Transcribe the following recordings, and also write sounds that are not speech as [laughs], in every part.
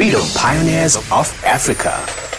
Freedom Pioneers of Africa.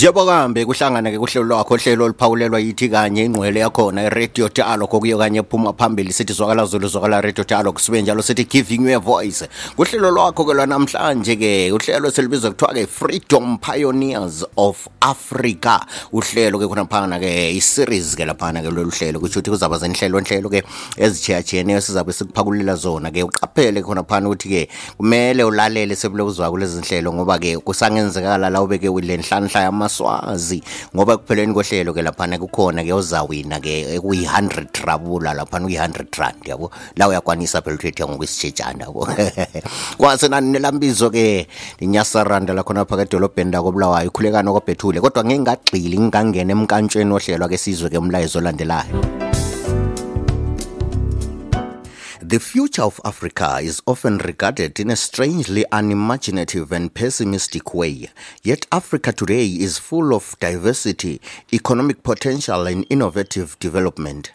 Yebo kambe kuhlangana ke kuhlelo lwakho hlelo oluphawulelwa yithi kanye ingqwele yakhona iradio Dialogue okuyo kanye phuma phambili sithi zwakala Zulu zwakala Radio Dialogue sibe njalo sithi giving you a voice. Kuhlelo lwakho ke lwanamhlanje ke uhlelo selibizwa kuthiwa ke Freedom Pioneers of Africa. Uhlelo ke khona phana ke i-series ke laphana ke lolu hlelo kusho ukuthi kuzaba zenhlelo nhlelo ke ezichayachiyeneyo sizabe sikuphakulela zona ke uqaphele khona phana ukuthi ke kumele ulalele sebulokuzwa kulezi nhlelo ngoba ke kusangenzekala la ubeke ulenhlanhla yamaswazi ngoba kupheleni kohlelo ke laphana kukhona ke ozawina ke kuyi-100 trabula laphana uyi-100 rand yabo? La uyakwanisa phela ukuthi ngokwesitshejana yabo? [laughs] Kwase nani nelambizo ke linyasaranda lakhona phakathi edolobheni lakobulawayo ikhulekana kwabhethule kodwa ngingagxili ngingangena emkantshweni ohlelwa ke sizwe ke umlayezo olandelayo. The future of Africa is often regarded in a strangely unimaginative and pessimistic way. Yet Africa today is full of diversity, economic potential, and innovative development.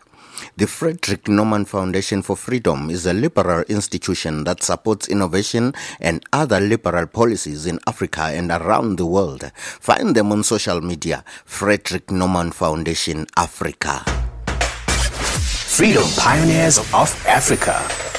The Friedrich Naumann Foundation for Freedom is a liberal institution that supports innovation and other liberal policies in Africa and around the world. Find them on social media Friedrich Naumann Foundation Africa. Freedom Pioneers of Africa.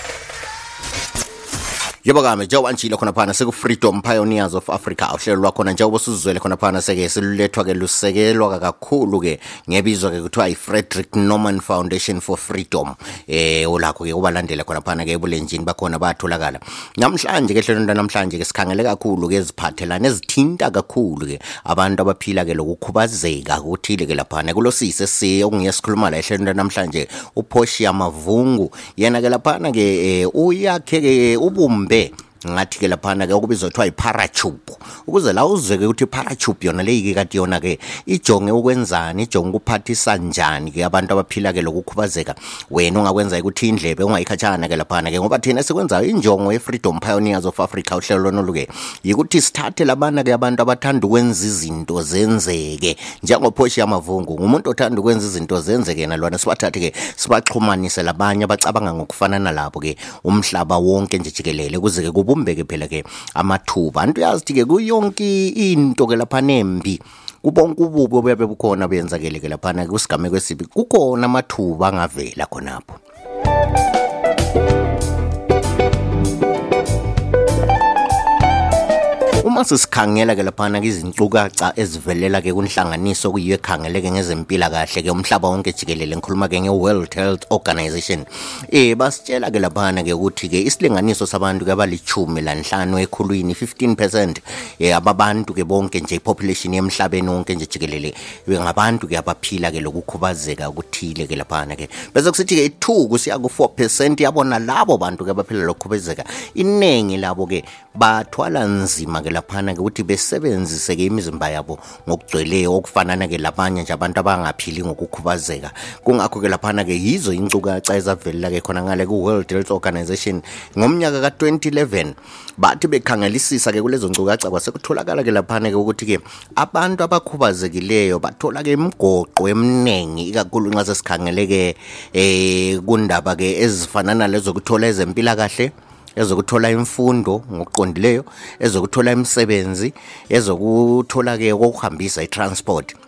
Yebo kame njengoba njilo khona phana seku-freedom pioneers of africa. Uhlelo lwakhona njengoba usuzwele khona phana seke silulethwa-ke lusekelwa kakhulu-ke ngebizwa-ke kuthiwa i-frederick norman foundation for freedom. Eh olakho-ke ubalandela khona phana-ke ebulenjini bakhona bayatholakala. Namhlanje-ke ehlelweni namhlanje-ke sikhangele kakhulu-ke eziphathelane ezithinta kakhulu-ke abantu abaphila-ke lokukhubazeka kuthile-ke laphana. Kulosise siye okungiye sikhuluma la ehlelweni namhlanje uphoshia mavungu. Yena-ke laphana-ke um uyakhe-ke ubumbe de ngathi ke laphana ke okubizwa kuthiwa i-paratube ukuze la uzweke ukuthi i-paratube yona leyi-ke kati yona-ke ijonge ukwenzani ijonge ukuphathisa njani ke abantu abaphila ke lokukhubazeka wena ungakwenza ukuthi indlebe ungayikhatshana ke laphana ke ngoba thina sikwenzayo injongo ye-freedom pioneers of africa uhlelo lonolu-ke yikuthi sithathe labana ke abantu abathanda ukwenza izinto zenzeke. Njengophoshi yamavungu ngumuntu othanda ukwenza izinto zenzeke nalwana sibathathe-ke sibaxhumanise labanye abacabanga ngokufana nalabo-ke umhlaba wonke nje jikelele. Kuze-ke kubumbeke phela-ke amathuba. Antu uyazi-ke kuyonke into ke laphana embi kubonke ububi obuyabe bukhona buyenzakele-ke laphana kusigameko esibi kukhona amathuba angavela khonapho. Uma sisikhangela ke laphana izincukaca ezivelela ke kunhlanganiso kuyiyo ekhangeleke ngezempilakahle ke umhlaba wonke jikelele ngikhuluma ke nge-World Health Organization. Eh basitshela ke laphana ke ukuthi ke isilinganiso sabantu ke abalichumi lanhlanu ekhulwini 15% eh ababantu ke bonke nje population yemhlabeni wonke nje jikelele ngabantu ke abaphila ke lokukhubazeka ukuthile ke laphana ke. Bese kusithi ke 2 kusiya ku 4% yabona labo bantu ke abaphila lokukhubazeka iningi labo ke bathwala nzima ke laphana-ke ukuthi besebenzise-ke imizimba yabo ngokugcweleyo okufanana-ke labanye nje abantu abangaphili ngokukhubazeka. Kungakho-ke laphana-ke yizo inkcukacha ezavelela-ke khona ngale ku-world health organization ngomnyaka ka-2011 bathi bekhangelisisa-ke kulezo nkcukacha kwasekutholakala-ke laphana-ke ukuthi-ke abantu abakhubazekileyo bathola-ke imigoqo eminingi ikakhulu nxa sesikhangeleke um eh, kundaba-ke ezifana nalezo kuthola ezempilakahle. Ezokuthola imfundo ngokuqondileyo ezokuthola imisebenzi ezokuthola ke kokuhambisa i-transport.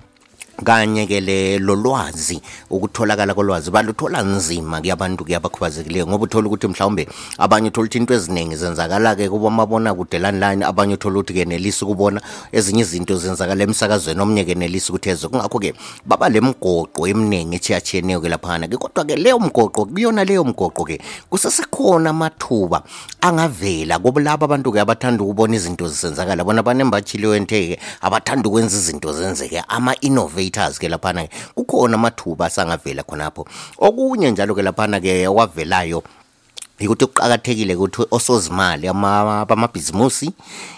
Kanye ke le lolwazi ukutholakala kolwazi. Baluthola nzima kuyabantu abantu ke abakhubazekileyo ngoba uthola ukuthi mhlawumbe abanye uthola ukuthi into eziningi zenzakala ke kubomabona kude landline abanye uthola ukuthi ke nelisi ukubona ezinye izinto zenzakala emsakazweni omnye ke nelisi ukuthi ezo kungakho ke baba lemgoqo eminingi echiyachiyeneyo ke laphana ke kodwa ke leyo mgoqo kuyona leyo mgoqo ke kusesekhona amathuba angavela kubulabo abantu ke abathanda ukubona izinto zisenzakala bona banembachiliyo enteke abathanda ukwenza izinto zenzeke ama-innovate innovators ke laphana kukhona amathuba asangavela khonapho okunye njalo ke laphana ke wavelayo ukuthi kuqakathekile ukuthi osozimali abamabhizimusi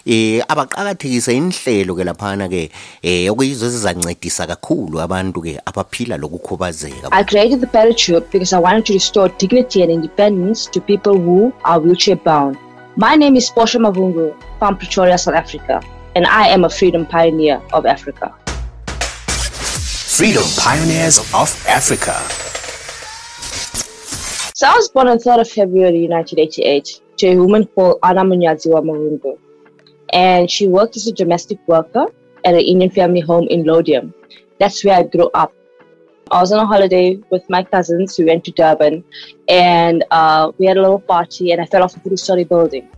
eh abaqakathekise inhlelo ke laphana ke eh okuyizo ezizancedisa kakhulu abantu ke abaphila lokukhubazeka I created the parachute because I wanted to restore dignity and independence to people who are wheelchair bound. My name is Portia Mavungu from Pretoria, South Africa, and I am a freedom pioneer of Africa. Freedom Pioneers of Africa. So I was born on 3rd of February 1988 to a woman called Anna Munyadziwa Marungu. And she worked as a domestic worker at an Indian family home in Laudium. That's where I grew up. I was on a holiday with my cousins. We went to Durban and uh, we had a little party and I fell off a three story building.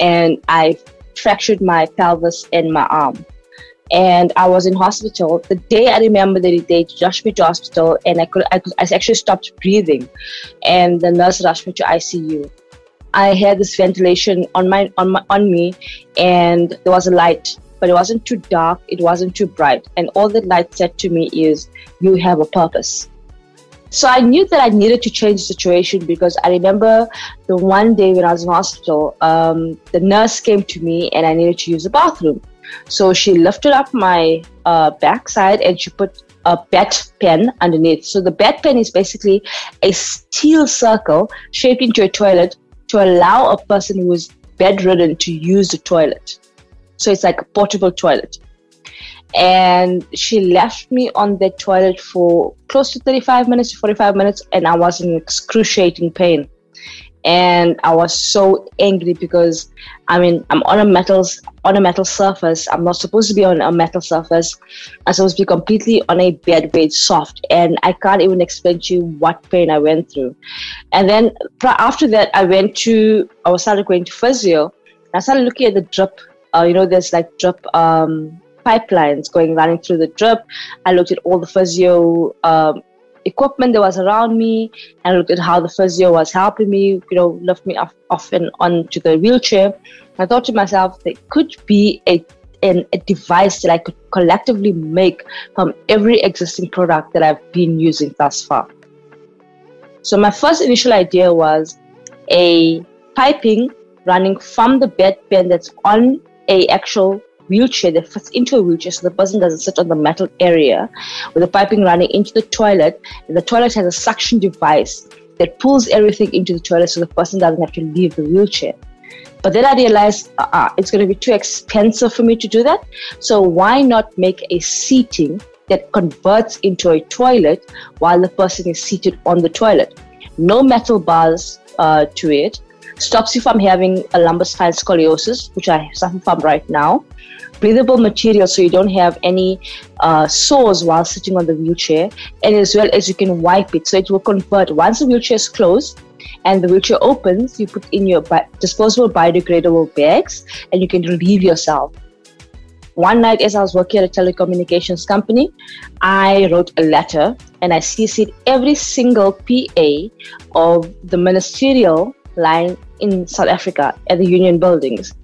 And I fractured my pelvis and my arm. And I was in hospital. The day I remember the day rushed me to hospital and I could, I could I actually stopped breathing. And the nurse rushed me to ICU. I had this ventilation on my on my on me and there was a light but it wasn't too dark, it wasn't too bright. And all the light said to me is, You have a purpose. So I knew that I needed to change the situation because I remember the one day when I was in hospital, um, the nurse came to me and I needed to use the bathroom. So she lifted up my uh, backside and she put a bed pen underneath. So the bed pen is basically a steel circle shaped into a toilet to allow a person who is bedridden to use the toilet. So it's like a portable toilet. And she left me on the toilet for close to 35 minutes to 45 minutes, and I was in excruciating pain. And I was so angry because I mean I'm on a metal on a metal surface. I'm not supposed to be on a metal surface. I'm supposed to be completely on a bed made soft, and I can't even explain to you what pain I went through. And then after that, I went to I was started going to physio. I started looking at the drip uh, you know, there's like drip um, pipelines going running through the drip. I looked at all the physio um, equipment that was around me and looked at how the physio was helping me, you know, lift me off, off and onto the wheelchair. I thought to myself, there could be a an, a device that I could collectively make from every existing product that I've been using thus far. So my first initial idea was a piping running from the bed pen that's on a actual wheelchair that fits into a wheelchair so the person doesn't sit on the metal area with the piping running into the toilet. And the toilet has a suction device that pulls everything into the toilet so the person doesn't have to leave the wheelchair. But then i realized uh, it's going to be too expensive for me to do that. So why not make a seating that converts into a toilet while the person is seated on the toilet? No metal bars uh, to it stops you from having a lumbar spine scoliosis, which I suffer from right now. Breathable material so you don't have any uh, sores while sitting on the wheelchair, and as well as you can wipe it so it will convert. Once the wheelchair is closed, and the wheelchair opens, you put in your bi- disposable biodegradable bags and you can relieve yourself. One night, as I was working at a telecommunications company, I wrote a letter and I CC'd every single PA of the ministerial line in South Africa at the Union buildings.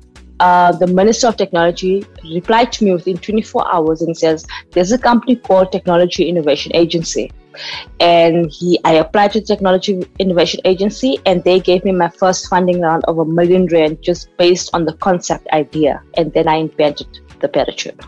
Uh, the Minister of Technology replied to me within 24 hours and says, There's a company called Technology Innovation Agency. And he, I applied to the Technology Innovation Agency, and they gave me my first funding round of a million rand just based on the concept idea. And then I invented the Paratube.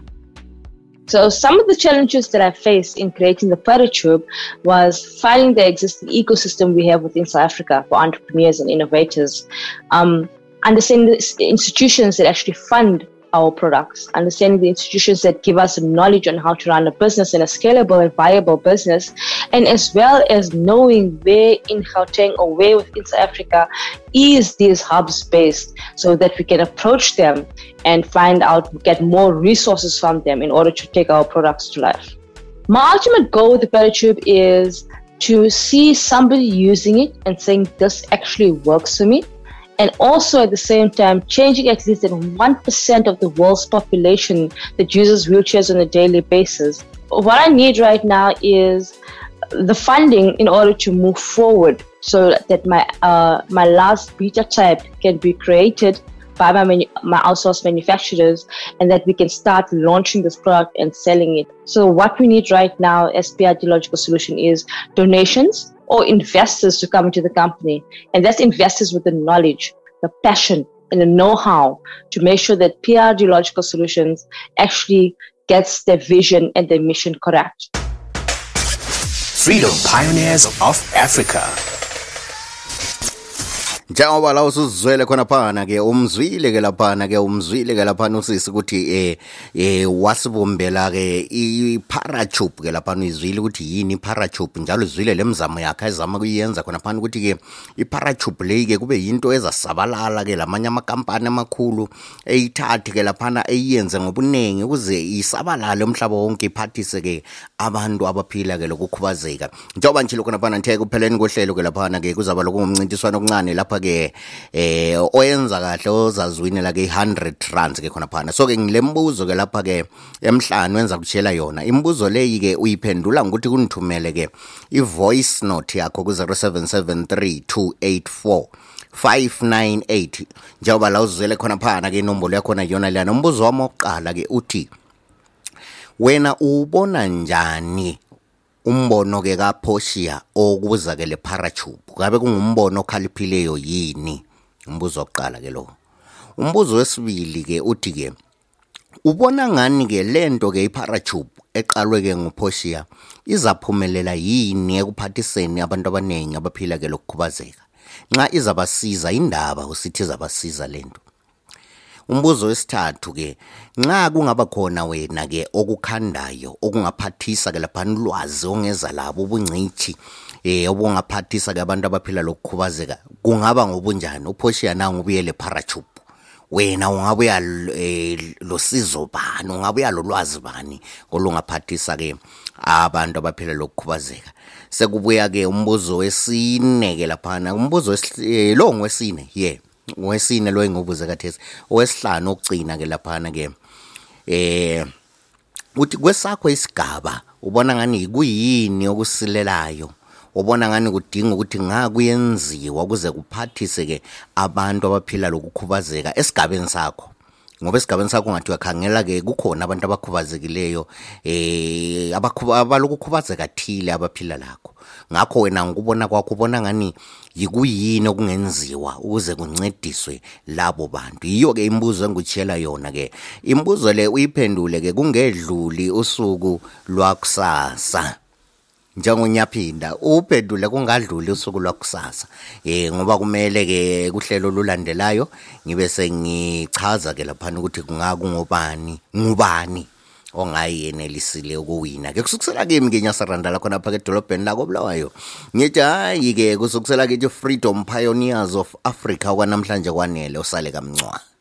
So some of the challenges that I faced in creating the Paratube was finding the existing ecosystem we have within South Africa for entrepreneurs and innovators, um, understanding the institutions that actually fund our products, understanding the institutions that give us knowledge on how to run a business and a scalable and viable business, and as well as knowing where in Gauteng or where within South Africa is these hubs based so that we can approach them and find out, get more resources from them in order to take our products to life. My ultimate goal with the Paratube is to see somebody using it and saying, this actually works for me and also at the same time changing at least 1% of the world's population that uses wheelchairs on a daily basis. What I need right now is the funding in order to move forward so that my uh, my last beta type can be created by my manu- my outsourced manufacturers and that we can start launching this product and selling it. So what we need right now as PRD Logical Solution is donations or investors to come into the company. And that's investors with the knowledge, the passion, and the know-how to make sure that PRD Logical Solutions actually gets their vision and their mission correct. Freedom Pioneers of Africa. Njengoba la usuzwele khona phana ke umzwile ke laphana ke umzwile ke laphana usisi ukuthi eh eh wasibumbela ke i-parachute ke laphana uyizwile ukuthi yini i-paratube njalo izwile le mzamo yakhe ezama kuyenza khona phana ukuthi ke i-parachute leyi ke kube yinto ezasabalala ke lamanye amakampani amakhulu eyithathe ke laphana eyiyenze ngobuningi ukuze isabalale umhlaba wonke iphathise ke abantu abaphila ke lokukhubazeka. Njengoba nje lokho naphana nithe kupheleni kohlelo ke laphana ke kuzaba lokungumncintiswano okuncane lapha ke eh oyenza kahle ozazwini la ke 100 rands ke khona phana. So ke ngilembuzo ke lapha ke emhlanu wenza kuchela yona imibuzo leyi ke uyiphendula ngokuthi kunithumele ke i-voice note yakho ku 0773284598 njengoba la uzwele khona phana ke inombolo yakhona yona leya nombuzo wami wokuqala ke uthi wena ubona njani umbono ke kaPortia okuza ke le paratube kabe kungumbono okhaliphileyo yini? Umbuzo oqala ke lo. Umbuzo wesibili ke uthi ke ubona ngani ke lento ke iparatube eqalwe ke nguPortia izaphumelela yini ekuphathiseni abantu abanengi abaphila ke lokukhubazeka? Nxa izabasiza indaba usithi izabasiza lento umbuzo wesithathu ke nxa kungaba khona wena ke okukhandayo okungaphathisa ke lapha ulwazi ongeza labo ubungcithi eh obungaphathisa ke abantu abaphila lokukhubazeka kungaba ngobunjani? uPortia nangu ubuyele paratube wena ungabuya losizo bani? Ungabuya lolwazi bani olungaphathisa ke abantu abaphila lokukhubazeka? Sekubuya ke umbuzo wesine ke laphana umbuzo lo ngwesine yeah. Ngwesine lo engibuze kathesi owesihlanu okugcina ke laphana ke eh uthi kwesakho isigaba ubona ngani kuyini okusilelayo? Ubona ngani kudinga ukuthi ngakuyenziwa ukuze kuphathise ke abantu abaphila lokukhubazeka esigabeni sakho? Ngoba esigabeni sakho ngathi uyakhangela ke kukhona abantu abakhubazekileyo eh abalokukhubazeka thile abaphila lakho ngakho wena ngikubona kwakho ubona ngani yikuyini okungenziwa ukuze kuncediswe labo bantu? Yiyo ke imibuzo engutshela yona ke imibuzo le uyiphendule ke kungedluli usuku lwakusasa. Njengonyaphinda uphendule kungadluli usuku lwakusasa. Eh ngoba kumele ke kuhlelo lulandelayo ngibe sengichaza ke lapha ukuthi kungakungobani ngubani ongayenelisile ukuwina. Ke kusukusela kimi ke nyasarandala khona phaka edolobheni lako bulawayo. Ngithi hayi ke kusukusela kithi freedom pioneers of africa kwanamhlanje kwanele usale kamncwa.